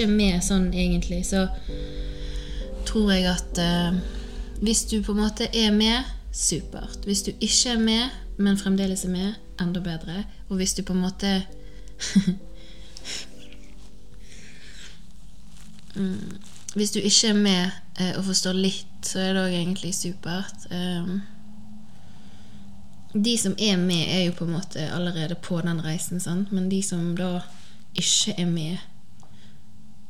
ikke med sånn egentlig, så tror jeg at eh, hvis du på en måte er med, supert. Hvis du ikke er med, men fremdeles er med, enda bedre. Og hvis du på en måte mm, Hvis du ikke er med eh, og forstår litt, så er det òg egentlig supert. Um, de som er med, er jo på en måte allerede på den reisen, sant? men de som da ikke er med,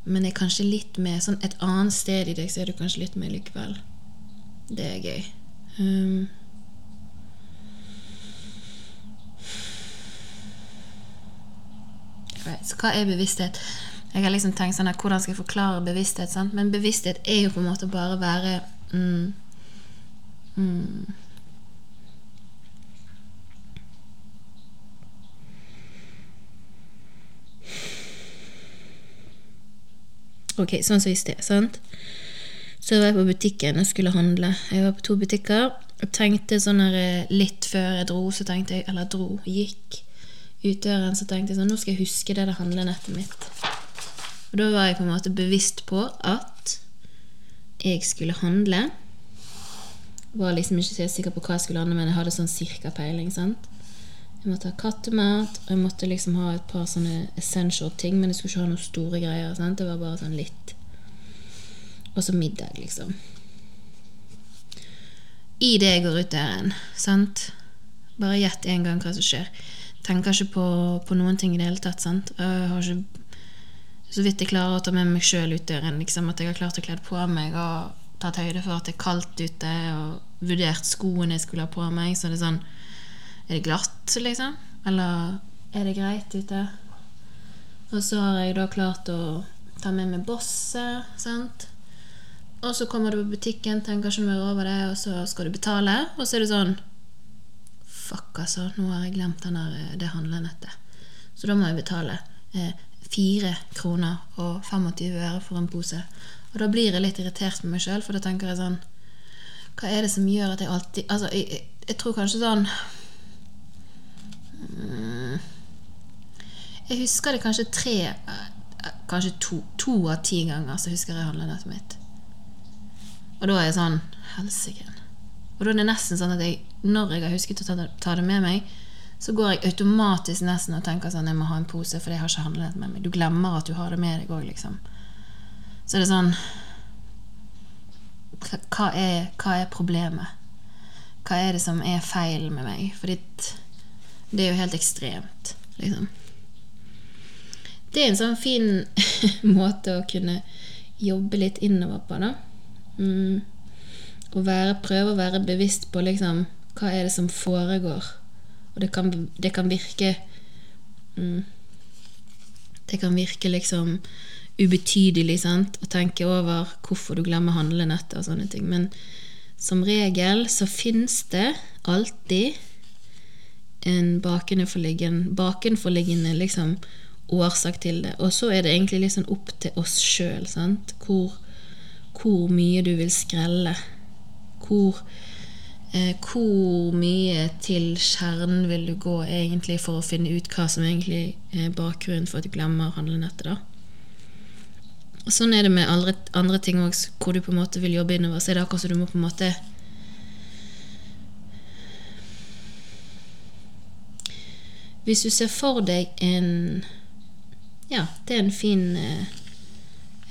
men er kanskje litt mer sånn et annet sted i deg, så er du kanskje litt mer likevel. Det er gøy. Um, right, så hva er bevissthet? Jeg har liksom tenkt sånn at Hvordan skal jeg forklare bevissthet? Sant? Men bevissthet er jo på en måte bare å være mm, mm, Ok, sånn som i sted, sant? Så var jeg på butikken og skulle handle. Jeg var på to butikker og tenkte sånn her eh, litt før jeg dro, så tenkte jeg Eller dro, gikk ut døren, så tenkte jeg sånn Nå skal jeg huske det der handlenettet mitt. Og da var jeg på en måte bevisst på at jeg skulle handle. Var liksom ikke så sikker på hva jeg skulle handle, men jeg hadde sånn cirka peiling. sant? Jeg måtte ha kattemat, og jeg måtte liksom ha et par sånne essential ting, men jeg skulle ikke ha noen store greier. sant? Det var bare sånn litt. Og så middag, liksom. I det jeg går ut døren, sant Bare gjett en gang hva som skjer. Tenker ikke på, på noen ting i det hele tatt. sant? Jeg har ikke så vidt jeg klarer å ta med meg sjøl ut døren. Liksom, at jeg har klart å kle på meg og tatt høyde for at det er kaldt ute, og vurdert skoene jeg skulle ha på meg. Så det er sånn Er det glatt, liksom? Eller er det greit ute? Og så har jeg da klart å ta med meg bosset, sant. Og så kommer du på butikken, tenker ikke mer over det, og så skal du betale, og så er det sånn Fuck, altså, nå har jeg glemt den der, det handlenettet. Så da må jeg betale. Eh, 4 kroner og 25 øre for en pose. Og da blir jeg litt irritert med meg sjøl, for da tenker jeg sånn Hva er det som gjør at jeg alltid Altså, jeg, jeg, jeg tror kanskje sånn Jeg husker det kanskje tre Kanskje to, to av ti ganger så husker jeg handlenettet mitt. Og da er jeg sånn Helsike. Og da er det nesten sånn at jeg, når jeg har husket å ta ta det med meg, så går jeg automatisk nesten og tenker sånn Jeg må ha en pose, for jeg har ikke handlenett med meg. Du glemmer at du har det med deg òg, liksom. Så er det sånn hva er, hva er, problemet? Hva er det som er feil med meg? For det er jo helt ekstremt, liksom. Det er en sånn fin måte å kunne jobbe litt innover på, da. Mm. Og være, prøve å være bevisst på liksom hva er det som foregår og det kan, det kan virke mm, Det kan virke liksom ubetydelig sant? å tenke over hvorfor du glemmer handlenettet og sånne ting. Men som regel så fins det alltid en bakenforliggende, bakenforliggende liksom, årsak til det. Og så er det egentlig liksom opp til oss sjøl hvor, hvor mye du vil skrelle. Hvor Eh, hvor mye til kjernen vil du gå egentlig for å finne ut hva som egentlig er bakgrunnen for at du glemmer handlenettet? da? Sånn er det med andre, andre ting også, hvor du på en måte vil jobbe innover. Så er det akkurat som du må på en måte Hvis du ser for deg en Ja, det er en fin eh,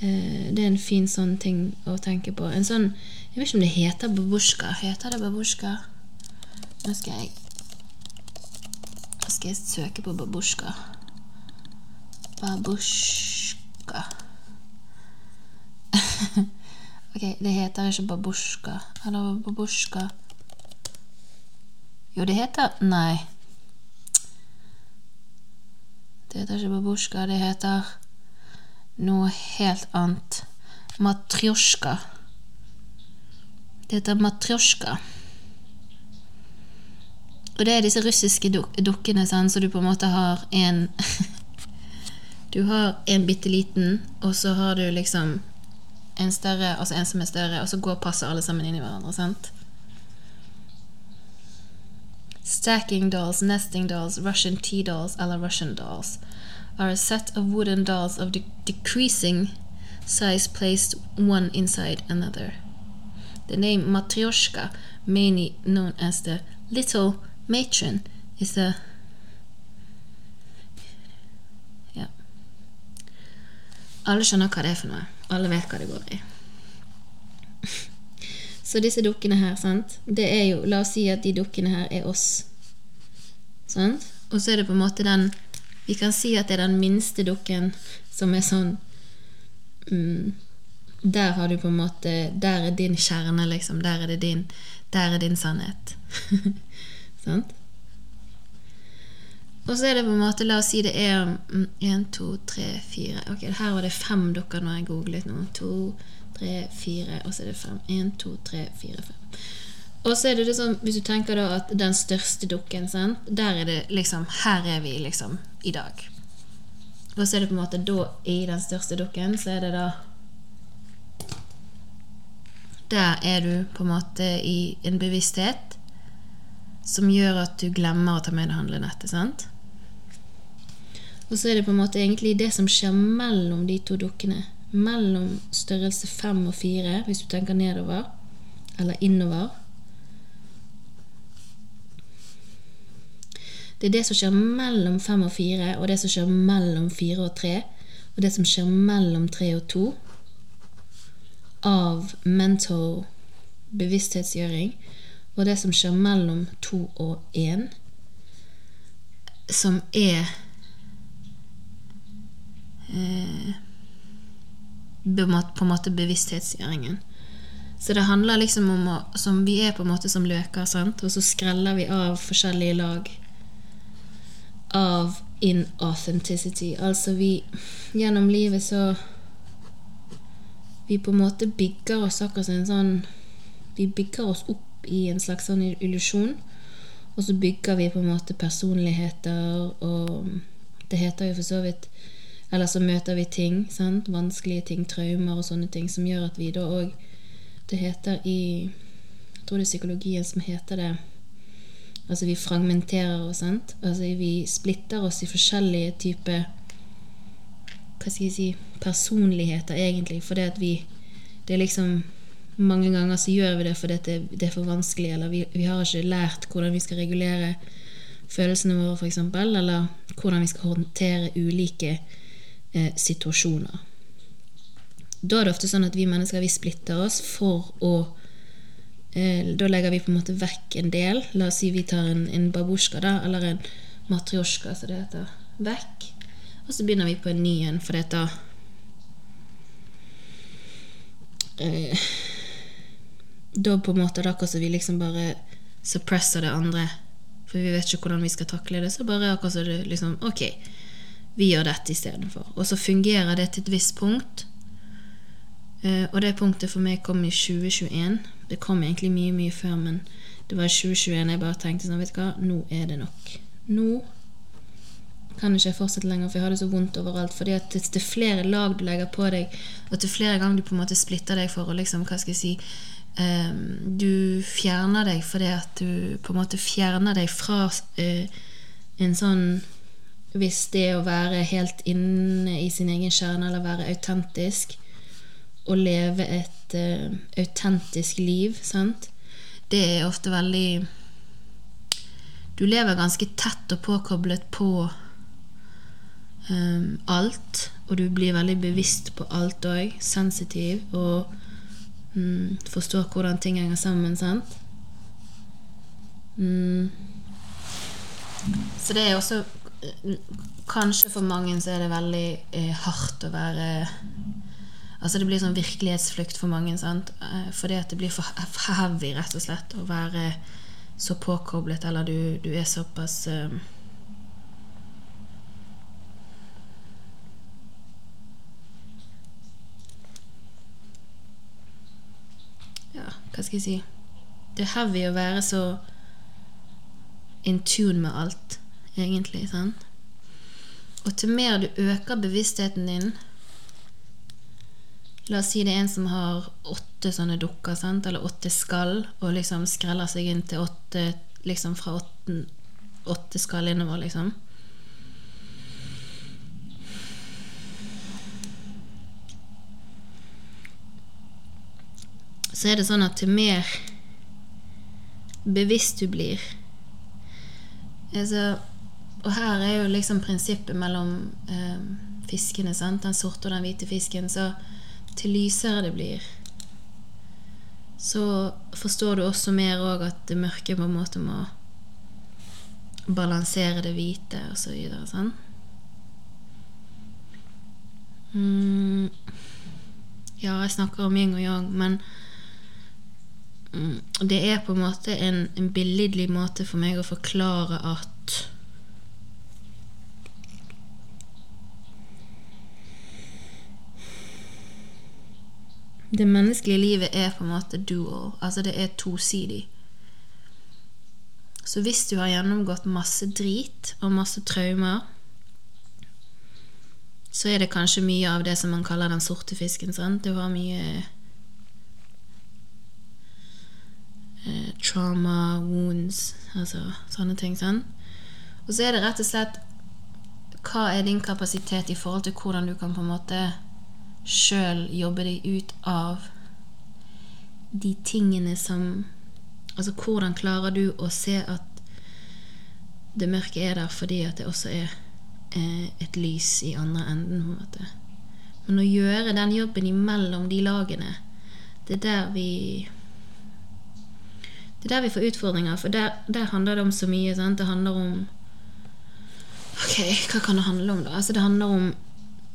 eh Det er en fin sånn ting å tenke på. En sånn jeg vet ikke om det heter babusjka. Heter det babusjka? Nå skal jeg skal jeg søke på babusjka. Babusjka Ok, det heter ikke babusjka. Eller babusjka Jo, det heter Nei. Det heter ikke babusjka. Det heter noe helt annet. Matrjosjka. Det heter matrjosjka. Og det er disse russiske duk dukkene sånn, så du på en måte har en Du har en bitte liten, og så har du liksom en større, altså en som er større, og så går passer alle sammen inn i hverandre. sant? Stacking dolls, nesting dolls, Russian tea dolls eller Russian dolls are a set of wooden dolls of de decreasing size placed one inside another. The name Matryoshka, mainly known as the Little Matron, is a Ja. Alle skjønner det er for vet det går. Så disse dukkene her, sant, det er jo La oss si at de dukkene her er oss. Sant? Og så er det på en måte den Vi kan si at det er den minste dukken som er sånn mm, Der har du på en måte Der er din kjerne, liksom. Der er det din Der er din sannhet. sant? Og så er det på en måte La oss si det er én, to, tre, fire Ok, her var det fem dukker når jeg googlet nå. To, tre, fire, og så er det fem. Én, to, tre, fire, fem. Og så er det liksom, hvis du tenker da at den største dukken, sant? der er det liksom Her er vi liksom i dag. Og så er det på en måte da i den største dukken, så er det da Der er du på en måte i en bevissthet som gjør at du glemmer å ta med deg handlenettet. sant? Og så er det på en måte egentlig det som skjer mellom de to dukkene. Mellom størrelse fem og fire, hvis du tenker nedover, eller innover. Det er det som skjer mellom fem og fire, og det som skjer mellom fire og tre, og det som skjer mellom tre og to av mental bevissthetsgjøring, og det som skjer mellom to og én, som er eh, på en måte bevissthetsgjøringen. Så det handler liksom om å som Vi er på en måte som løker, sant? og så skreller vi av forskjellige lag av inauthenticity. Altså vi Gjennom livet så Vi på en måte bygger oss akkurat en sånn Vi bygger oss opp i en slags sånn illusjon, og så bygger vi på en måte personligheter, og det heter jo for så vidt eller så møter vi ting, sant? vanskelige ting, traumer og sånne ting, som gjør at vi da òg Det heter i Jeg tror det er psykologien som heter det Altså vi fragmenterer oss, sant. Altså vi splitter oss i forskjellige typer Hva skal jeg si personligheter, egentlig, fordi at vi Det er liksom Mange ganger så gjør vi det fordi det, det er for vanskelig, eller vi, vi har ikke lært hvordan vi skal regulere følelsene våre, f.eks., eller hvordan vi skal håndtere ulike eh, situasjoner. Da er det ofte sånn at vi mennesker vi splitter oss for å eh, Da legger vi på en måte vekk en del. La oss si vi tar en, en babusjka, da, eller en matrjosjka, som det heter, vekk. Og så begynner vi på en ny en, for dette eh, Da på en måte det er vi liksom bare suppresser det andre. For vi vet ikke hvordan vi skal takle det. Så bare akkurat som det liksom Ok, vi gjør dette istedenfor. Og så fungerer det til et visst punkt. Uh, og det punktet for meg kom i 2021. Det kom egentlig mye, mye før, men det var i 2021 jeg bare tenkte sånn, vet du hva, nå er det nok. Nå kan ikke jeg fortsette lenger, for jeg har det så vondt overalt. fordi at er flere lag du legger på deg, og til flere ganger du på en måte splitter deg for å liksom, hva skal jeg si um, Du fjerner deg fordi at du på en måte fjerner deg fra uh, en sånn hvis det å være helt inne i sin egen kjerne, eller være autentisk, og leve et uh, autentisk liv, sant, det er ofte veldig Du lever ganske tett og påkoblet på um, alt, og du blir veldig bevisst på alt òg. Sensitiv og um, forstår hvordan ting henger sammen, sant. Mm. Så det er også Kanskje for mange så er det veldig eh, hardt å være Altså det blir sånn virkelighetsflukt for mange. sant? Eh, fordi at det blir for heavy, rett og slett, å være så påkoblet, eller du, du er såpass eh, Ja, hva skal jeg si Det er heavy å være så in tune med alt egentlig. Sant? Og til mer du øker bevisstheten din La oss si det er en som har åtte sånne dukker, sant? eller åtte skall, og liksom skreller seg inn til åtte liksom fra åtte, åtte skall innover, liksom. Så er det sånn at til mer bevisst du blir altså, Og her er jo liksom prinsippet mellom eh, fiskene, sant? den sorte og den hvite fisken. Så til lysere det blir, så forstår du også mer òg at det mørke på en måte må balansere det hvite, og så videre. Sånn. Mm. Ja, jeg snakker om yin og yang, men mm, det er på en måte en, en billedlig måte for meg å forklare at Det menneskelige livet er på en måte dual. Altså det er tosidig. Så hvis du har gjennomgått masse drit og masse traumer, så er det kanskje mye av det som man kaller den sorte fisken. Sant? Det var mye eh, trauma, wounds, altså sånne ting. Sant? Og så er det rett og slett hva er din kapasitet i forhold til hvordan du kan på en måte sjøl jobbe deg ut av de tingene som Altså hvordan klarer du å se at det mørke er der fordi at det også er eh, et lys i andre enden, på en måte. Men å gjøre den jobben imellom de lagene, det er der vi Det er der vi får utfordringer, for der, der handler det om så mye. Sant? Det handler om Ok, hva kan det handle om, da? Altså, det handler om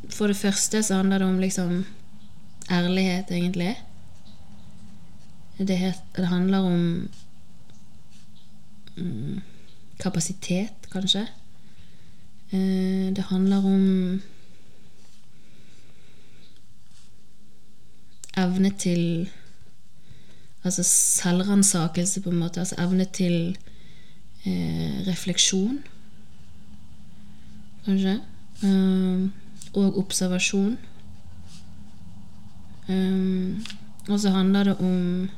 for det første så handler det om liksom ærlighet, egentlig. Det, het, det handler om mm, kapasitet, kanskje. Eh, det handler om evne til Altså selvransakelse, på en måte. Altså evne til eh, refleksjon, kanskje. Um, og observasjon. Um, og så handler det om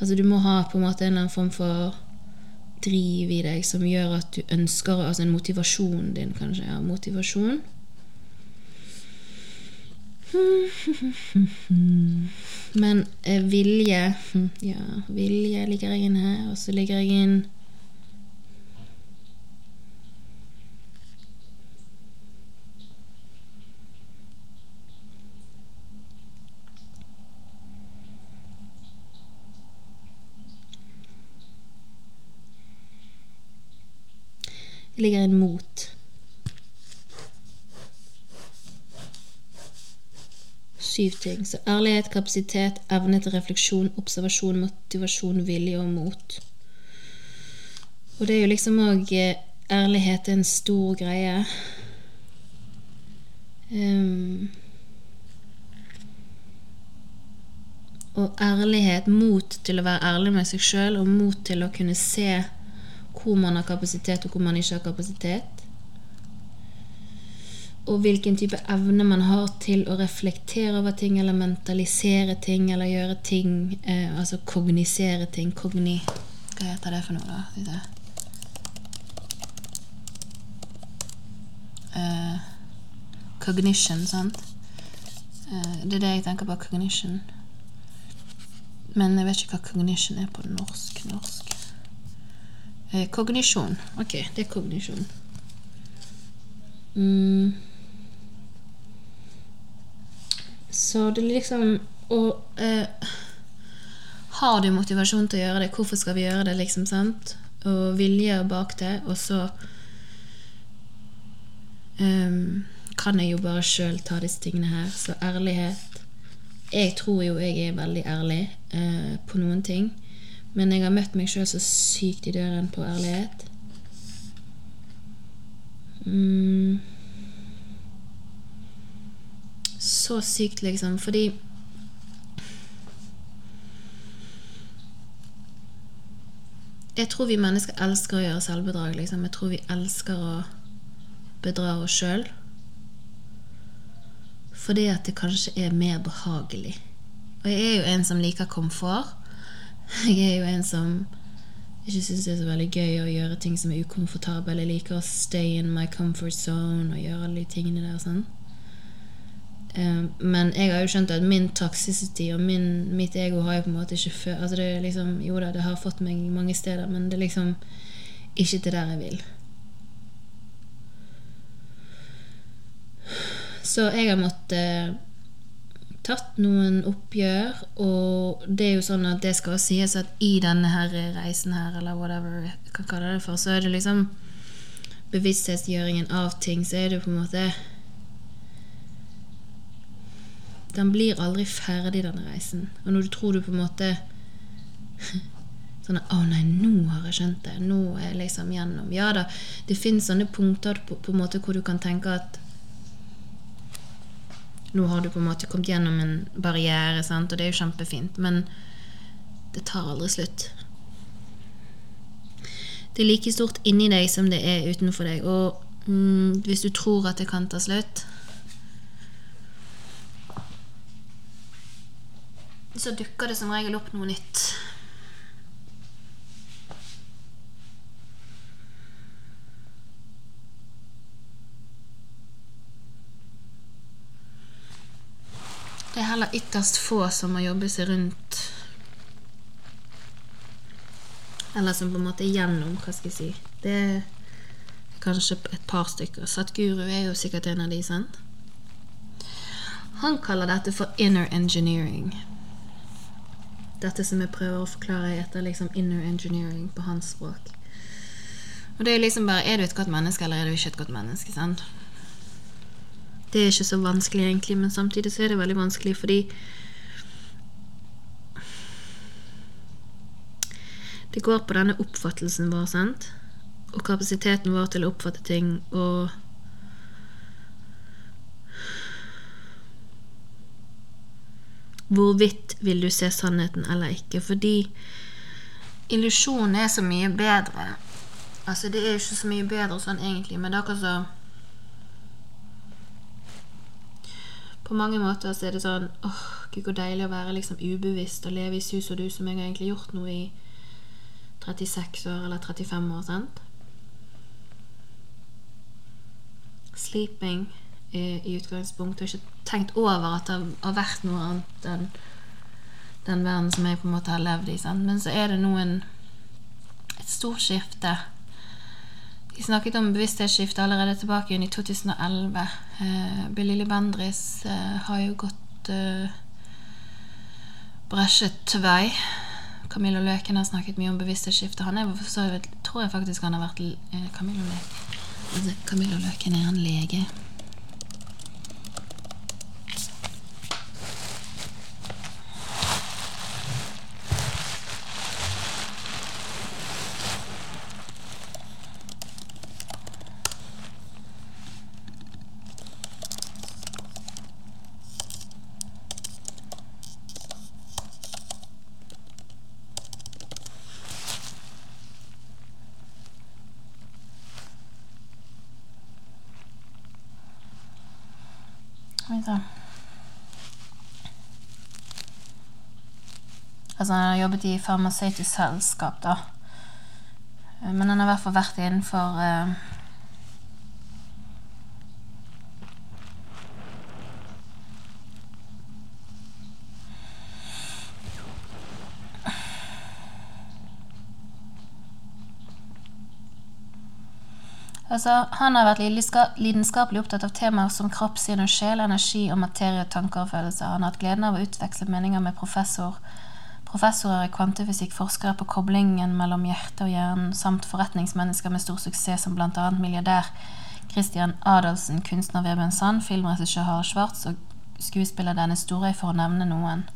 Altså, du må ha på en måte en eller annen form for driv i deg som gjør at du ønsker Altså en motivasjon din, kanskje. Ja, motivasjon. Men eh, vilje Ja, vilje ligger jeg inn her, og så ligger jeg inn ligger en mot. Syv ting. Så ærlighet, kapasitet, evne til refleksjon, observasjon, motivasjon, vilje og mot. Og det er jo liksom òg eh, Ærlighet er en stor greie. Um, og ærlighet, mot til å være ærlig med seg sjøl, og mot til å kunne se hvor man har kapasitet, og hvor man ikke har kapasitet. Og hvilken type evne man har til å reflektere over ting, eller mentalisere ting, eller gjøre ting eh, Altså kognisere ting. Kogni Hva heter det for noe, da? Uh, cognition, sant? Uh, det er det jeg tenker på. Cognition. Men jeg vet ikke hva cognition er på norsk. norsk. Eh, kognisjon. Ok, det er kognisjon. Mm. Så det er liksom Og eh, har du motivasjon til å gjøre det? Hvorfor skal vi gjøre det? liksom, sant? Og vilje bak det. Og så um, kan jeg jo bare sjøl ta disse tingene her. Så ærlighet Jeg tror jo jeg er veldig ærlig uh, på noen ting. Men jeg har møtt meg sjøl så sykt i døren på ærlighet. Mm. Så sykt, liksom. Fordi Jeg tror vi mennesker elsker å gjøre selvbedrag. Liksom. Jeg tror vi elsker å bedra oss sjøl. fordi at det kanskje er mer behagelig. Og jeg er jo en som liker komfort. Jeg er jo en som ikke syns det er så veldig gøy å gjøre ting som er ukomfortable. Jeg liker å stay in my comfort zone og gjøre alle de tingene der. sånn. Um, men jeg har jo skjønt at min toxicity og min, mitt ego har jo på en måte ikke før altså det liksom, Jo da, det har fått meg mange steder, men det er liksom ikke til der jeg vil. Så jeg har måttet tatt noen oppgjør, og det er jo sånn at det skal sies at i denne her reisen her, eller whatever jeg kan kalle det for, så er det liksom bevissthetsgjøringen av ting, så er det på en måte Den blir aldri ferdig, denne reisen. Og når du tror du på en måte Sånn at 'Å nei, nå har jeg skjønt det. Nå er jeg liksom gjennom.' Ja da, det fins sånne punkter på, på en måte hvor du kan tenke at nå har du på en måte kommet gjennom en barriere, sant? og det er jo kjempefint, men det tar aldri slutt. Det er like stort inni deg som det er utenfor deg, og mm, hvis du tror at det kan ta slutt Så dukker det som regel opp noe nytt. Det er heller ytterst få som må jobbe seg rundt Eller som på en måte gjennom, hva skal jeg si. Det er kanskje et par stykker. Satguru er jo sikkert en av de, sant? Han kaller dette for inner engineering. Dette som jeg prøver å forklare, heter liksom inner engineering på hans språk. Og det er liksom bare Er du et godt menneske, eller er du ikke et godt menneske? sant? Det er ikke så vanskelig, egentlig, men samtidig så er det veldig vanskelig fordi Det går på denne oppfattelsen vår, sant? Og kapasiteten vår til å oppfatte ting og Hvorvidt vil du se sannheten eller ikke? Fordi illusjonen er så mye bedre. Altså, det er jo ikke så mye bedre sånn egentlig, men det er akkurat så På mange måter så er det sånn åh, gud, hvor deilig å være liksom ubevisst og leve i sus og dus som jeg har egentlig gjort noe i 36 år eller 35 år, sant? Sleeping i, i utgangspunktet. Og ikke tenkt over at det har vært noe annet enn den verden som jeg på en måte har levd i. Sant? Men så er det noen et stort skifte. Vi snakket om bevissthetsskifte allerede tilbake i 2011. Eh, Billy Bendris eh, har jo gått eh, bresjet vei. Camillo Løken har snakket mye om bevissthetsskifte. Han er, så tror jeg faktisk han har vært eh, Camillo Løken. Altså, Camillo Løken er en lege. Oi sann. Altså, han har jobbet i farmasøytisk selskap, da. Men han har i hvert fall vært innenfor eh, Altså, han har vært lidenskapelig opptatt av temaer som kropp, sinn og sjel, energi og materie, tanker og følelser. Han har hatt gleden av å utveksle meninger med professor, professorer i kvantefysikk, forskere på koblingen mellom hjerte og hjernen, samt forretningsmennesker med stor suksess som bl.a. milliardær Christian Adelsen, kunstner Vebjørn Sand, filmregissør Harald Schwartz og skuespiller Dennis Storøy, for å nevne noen.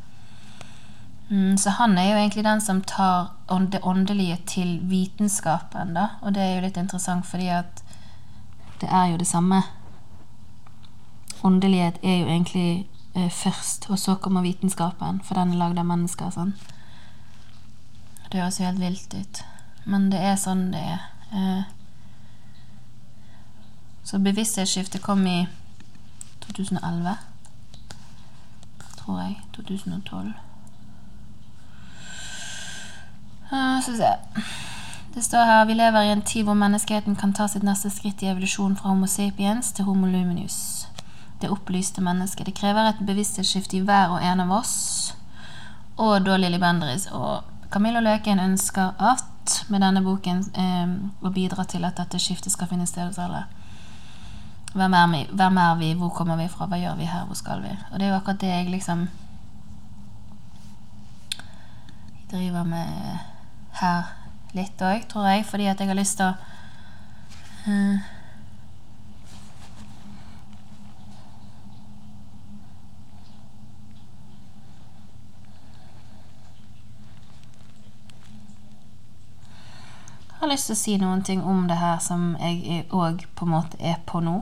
Mm, så han er jo egentlig den som tar det åndelige til vitenskapen, da. Og det er jo litt interessant fordi at det er jo det samme. Åndelighet er jo egentlig først, og så kommer vitenskapen, for den er lagd av mennesker. sånn. Det høres jo helt vilt ut, men det er sånn det er. Eh, så bevissthetsskiftet kom i 2011. tror jeg. 2012. Uh, skal vi se Det står her vi lever i en tid hvor menneskeheten kan ta sitt neste skritt i evolusjon fra Homo sapiens til Homo luminus. Det opplyste mennesket. Det krever et bevissthetsskifte i hver og en av oss. Og da Lilly Bendriss og Camilla Løken ønsker at med denne boken eh, å bidra til at dette skiftet skal finne sted hos alle. Hvem er, vi? Hvem er vi? Hvor kommer vi fra? Hva gjør vi her? Hvor skal vi? Og det er jo akkurat det jeg liksom driver med her litt òg, tror jeg, fordi at jeg har lyst til å uh, har lyst til å si noen ting om det her som jeg òg på en måte er på nå.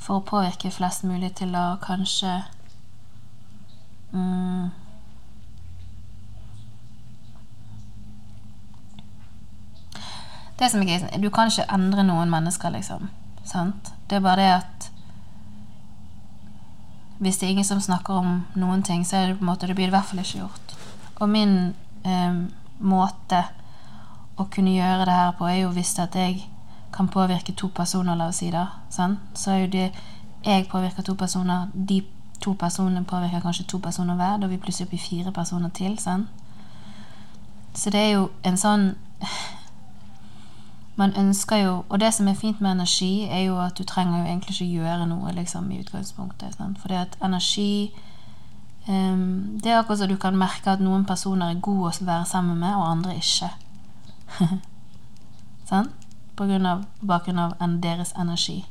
For å påvirke flest mulig til å kanskje mm, Det som er gøy, Du kan ikke endre noen mennesker, liksom. Sant? Det er bare det at Hvis det er ingen som snakker om noen ting, så er det på en måte, det blir det i hvert fall ikke gjort. Og min eh, måte å kunne gjøre det her på, er jo hvis at jeg kan påvirke to personer, la oss si det. Så er jo det jeg påvirker to personer, de to personene påvirker kanskje to personer hver. Da er vi plutselig oppe i fire personer til. Sant? Så det er jo en sånn man ønsker jo Og det som er fint med energi, er jo at du trenger jo egentlig ikke gjøre noe liksom, i utgangspunktet. Sant? Fordi at energi um, Det er akkurat så du kan merke at noen personer er gode å være sammen med, og andre ikke. Sant? På, grunn av, på bakgrunn av deres energi.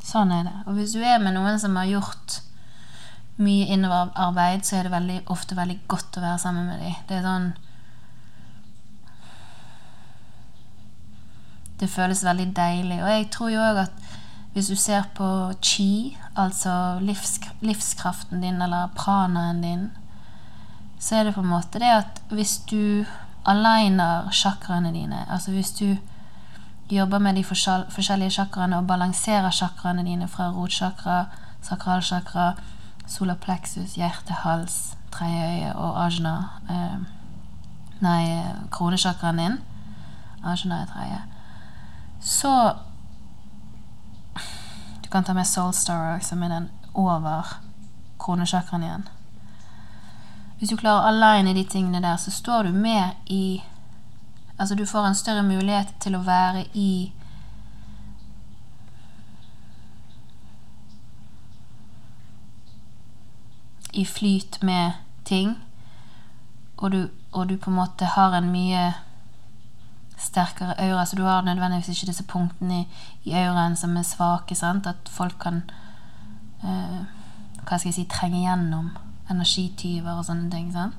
Sånn er det. Og hvis du er med noen som har gjort mye innoverarbeid, så er det veldig, ofte veldig godt å være sammen med dem. Det er sånn det føles veldig deilig. Og jeg tror jo òg at hvis du ser på chi, altså livsk livskraften din eller pranaen din, så er det på en måte det at hvis du aligner chakraene dine, altså hvis du jobber med de forskjellige chakraene og balanserer chakraene dine fra rotsjakra, sakralchakra, solapleksus, hjerte, hals, tredje øye og ajna eh, Nei, kronesjakraen din. Ajna er tredje så Du kan ta med Soulstar, som er den over kronesjakraen igjen. Hvis du klarer align de tingene der, så står du mer i Altså, du får en større mulighet til å være i I flyt med ting, og du, og du på en måte har en mye sterkere aura, så du har nødvendigvis ikke disse punktene i, i auraen som er svake. Sant? At folk kan uh, hva skal jeg si, trenge gjennom energityver og sånne ting. Sant?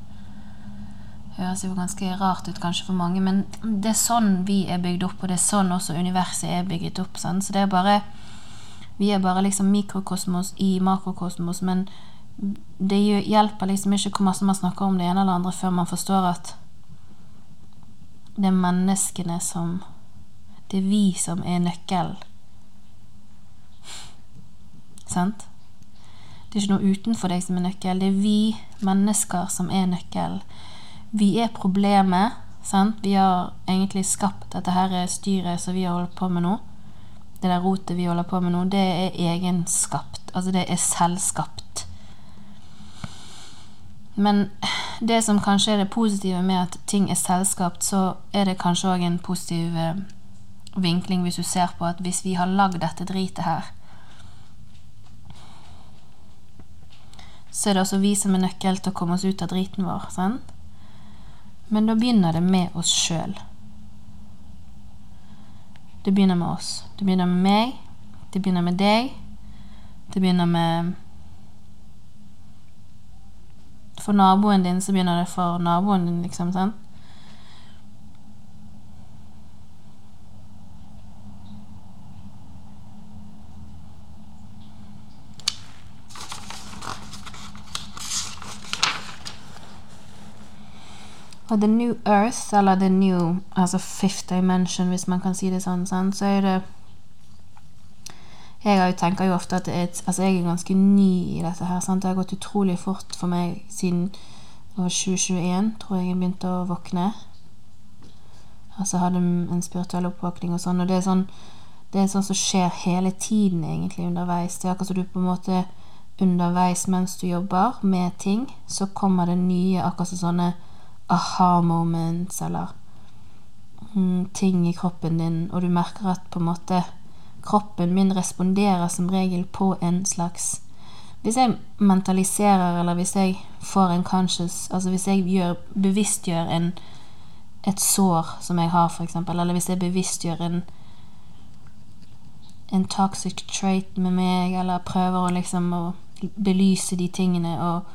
Høres jo ganske rart ut kanskje for mange, men det er sånn vi er bygd opp, og det er sånn også universet er bygget opp. Sant? Så det er bare Vi er bare liksom mikrokosmos i makrokosmos, men det hjelper liksom ikke hvor masse man snakker om det ene eller andre før man forstår at det er menneskene som Det er vi som er nøkkelen. Sant? Det er ikke noe utenfor deg som er nøkkel. Det er vi mennesker som er nøkkel. Vi er problemet. Sant? Vi har egentlig skapt dette her styret som vi har holdt på med nå. Det der rotet vi holder på med nå, det er egenskapt. Altså det er selvskapt. Men det som kanskje er det positive med at ting er selskapt, så er det kanskje òg en positiv eh, vinkling hvis du ser på at hvis vi har lagd dette dritet her, så er det også vi som er nøkkel til å komme oss ut av driten vår. Sant? Men da begynner det med oss sjøl. Det begynner med oss. Det begynner med meg. Det begynner med deg. Det begynner med for naboen din, så begynner det for naboen din, liksom. sant? Og The New Earth, eller The New altså Fifth Dimension, hvis man kan si det sånn, sånn så er det Jeg tenker jo ofte at et, altså jeg er ganske ny i dette her. Sant? Det har gått utrolig fort for meg siden 2021, tror jeg jeg begynte å våkne. Altså hadde en spirituell oppvåkning og sånn. Og det er sånn det er sånn som skjer hele tiden egentlig underveis. Det er akkurat som du på en måte underveis mens du jobber med ting, så kommer det nye akkurat som sånne aha moments eller mm, ting i kroppen din, og du merker at på en måte kroppen min responderer som regel på en slags Hvis jeg mentaliserer, eller hvis jeg får en conscious Altså hvis jeg gjør, bevisstgjør en, et sår som jeg har, eksempel, eller hvis jeg bevisstgjør en en toxic trait med meg, eller prøver å liksom å belyse de tingene og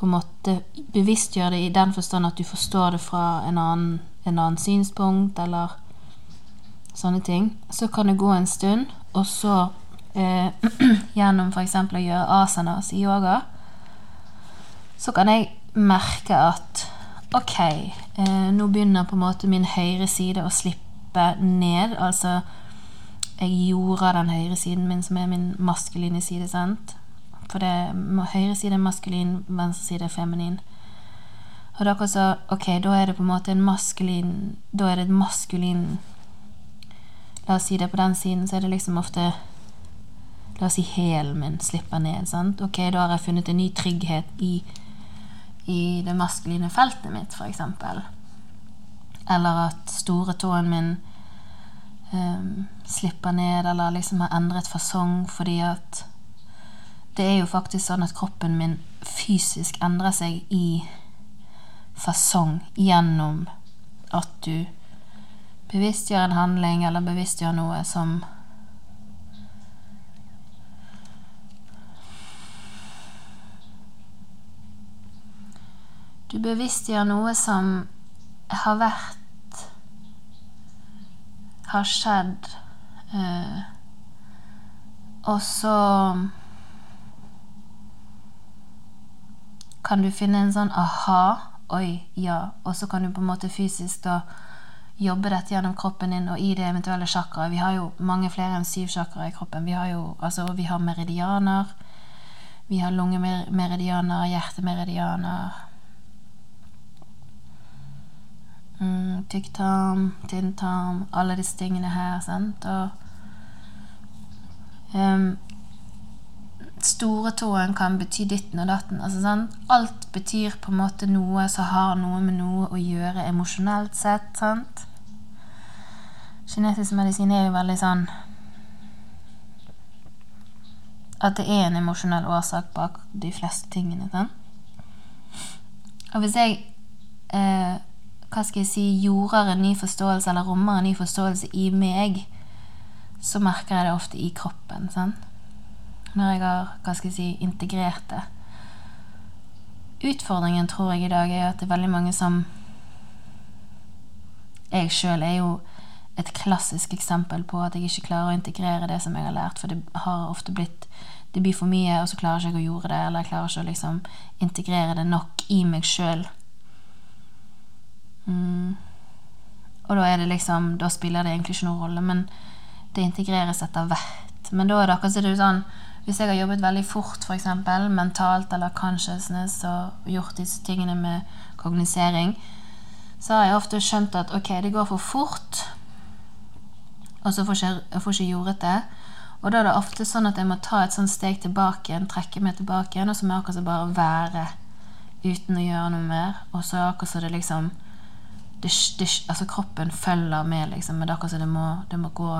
på en måte bevisstgjør det i den forstand at du forstår det fra en annen, en annen synspunkt, eller sånne ting, så kan det gå en stund, og så eh, gjennom f.eks. å gjøre asanas i yoga, så kan jeg merke at ok, eh, nå begynner på en måte min høyre side å slippe ned. Altså jeg gjorde den høyre siden min, som er min maskuline side, sant. For det høyre side er maskulin, venstre side er feminin. Og da også, ok, da er det på en måte en maskulin Da er det et maskulin La oss si det på den siden, så er det liksom ofte La oss si hælen min slipper ned. sant? Ok, da har jeg funnet en ny trygghet i, i det maskuline feltet mitt, eksempel. Eller at store tåen min um, slipper ned, eller liksom har endret fasong fordi at det er jo faktisk sånn at kroppen min fysisk endrer seg i fasong gjennom at du bevisstgjør en handling eller bevisstgjør noe som Du bevisstgjør noe som har vært Har skjedd. Eh, og så kan du finne en sånn aha. Oi, ja. Og så kan du på en måte fysisk da jobbe dette gjennom kroppen din og i det eventuelle chakraet. Vi har jo mange flere enn syv chakraer i kroppen. Vi har jo altså, vi har meridianer. Vi har lungemeridianer, hjertemeridianer. Mm, Tykktarm, tynntarm, alle disse tingene her. sant? Og um, Storetåen kan bety ditten og datten. Altså, sånn. Alt betyr på en måte noe som har noe med noe å gjøre emosjonelt sett. sant? Kinesisk medisin er jo veldig sånn At det er en emosjonell årsak bak de fleste tingene. sant? Og hvis jeg eh, hva skal jeg si, jorder en ny forståelse, eller rommer en ny forståelse i meg, så merker jeg det ofte i kroppen. sant? Når jeg har hva skal jeg si, integrert det. Utfordringen tror jeg i dag er at det er veldig mange som Jeg sjøl er jo et klassisk eksempel på at jeg ikke klarer å integrere det som jeg har lært, for det har ofte blitt Det blir for mye, og så klarer jeg ikke å gjøre det, eller jeg klarer ikke å liksom integrere det nok i meg sjøl. Mm. Og da er det liksom Da spiller det egentlig ikke noen rolle, men det integreres etter hvert. Men da er det akkurat som sånn hvis jeg har jobbet veldig fort, f.eks. mentalt eller consciousness, og gjort disse tingene med kognisering, så har jeg ofte skjønt at ok, det går for fort, og så får jeg, ikke gjort det. Og da er det ofte sånn at jeg må ta et sånt steg tilbake igjen, trekke meg tilbake igjen, og så må jeg akkurat bare være uten å gjøre noe mer. Og så akkurat så det liksom det, det, Altså kroppen følger med, liksom, men det er akkurat så det må, det må gå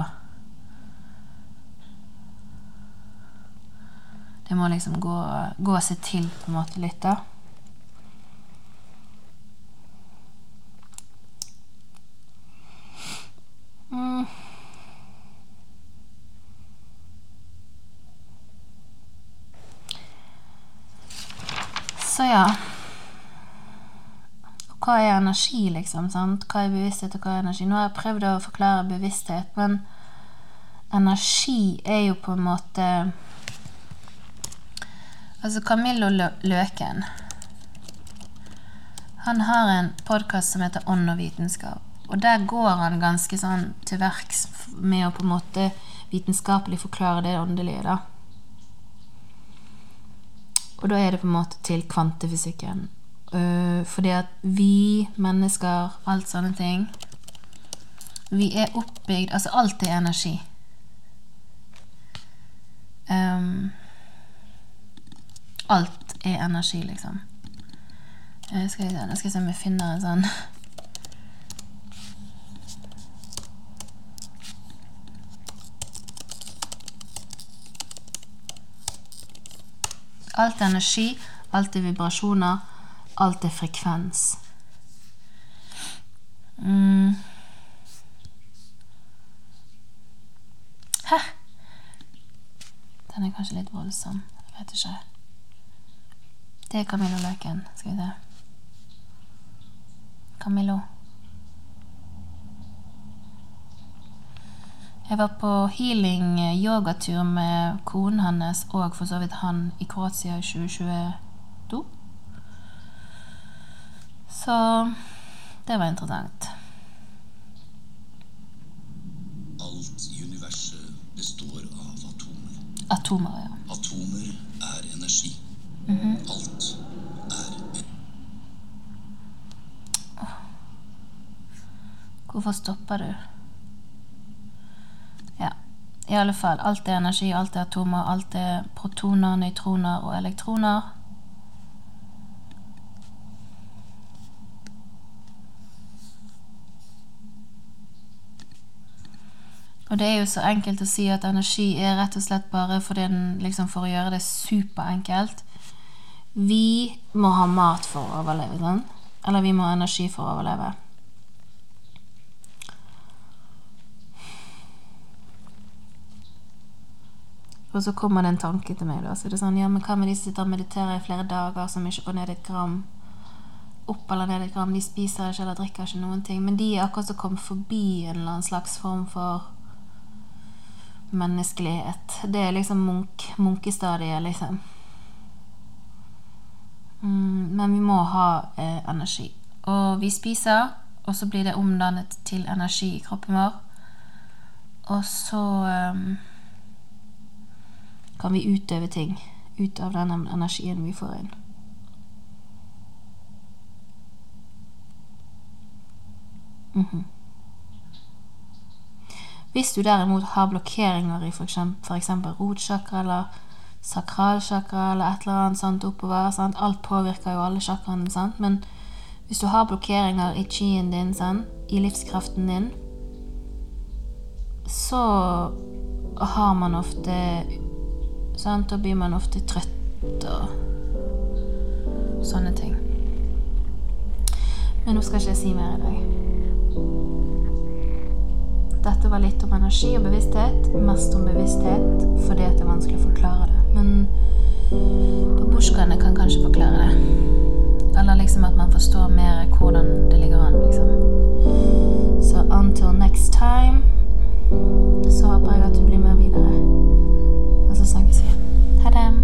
Det må liksom gå, gå seg til på en måte litt, da. Mm. Så ja Hva er energi, liksom? sant? Hva er bevissthet, og hva er energi? Nå har jeg prøvd å forklare bevissthet, men energi er jo på en måte Altså Camillo Løken Han har en podkast som heter Ånd og vitenskap. Og der går han ganske sånn til verks med å på en måte vitenskapelig forklare det åndelige, da. Og da er det på en måte til kvantefysikken. Uh, fordi at vi mennesker, alt sånne ting Vi er oppbygd Altså, alt er energi. Um, alt er energi, liksom. Uh, skal jeg, nå skal jeg se om jeg finner en sånn Alt er energi, alt er vibrasjoner, alt er frekvens. Mm. Hæ? Den er kanskje litt voldsom. Jeg vet ikke. Det er Camillo Løken. Skal vi se. Camillo. Jeg var på healing yogatur med konen hans og for så vidt han i Kroatia i 2022. Så det var interessant. Alt i universet består av atomer. Atomer, ja. Atomer er energi. Alt er Hvorfor stopper du? Ja, i alle fall. Alt er energi, alt er atomer, alt er protoner, nøytroner og elektroner. Og det er jo så enkelt å si at energi er rett og slett bare for, den, liksom for å gjøre det superenkelt. Vi må ha mat for å overleve, sånn? Eller vi må ha energi for å overleve. Og så kommer det en tanke til meg, da. Så det er sånn, ja, men hva med de som sitter og mediterer i flere dager, som ikke går ned et gram opp eller ned et gram? De spiser ikke eller drikker ikke noen ting. Men de er akkurat som kommet forbi en eller annen slags form for menneskelighet. Det er liksom munk, munkestadiet, liksom. Mm, men vi må ha eh, energi. Og vi spiser, og så blir det omdannet til energi i kroppen vår. Og så eh, kan vi utøve ting ut av den energien vi får inn. Mhm. Hvis du derimot har blokkeringer i f.eks. rotsjakra eller sakralsjakra eller et eller annet sant, oppover sant? Alt påvirker jo alle chakraene, sant? men hvis du har blokkeringer i chien din, sant? i livskraften din, så har man ofte sant? Da blir man ofte trøtt og sånne ting. Men nå skal ikke jeg si mer i dag. Dette var litt om energi og bevissthet. Mest om bevissthet fordi at det er vanskelig å forklare det. Men babusjkaene kan kanskje forklare det. Eller liksom at man forstår mer hvordan det ligger an, liksom. Så until next time så håper jeg at du blir med videre. Tadam.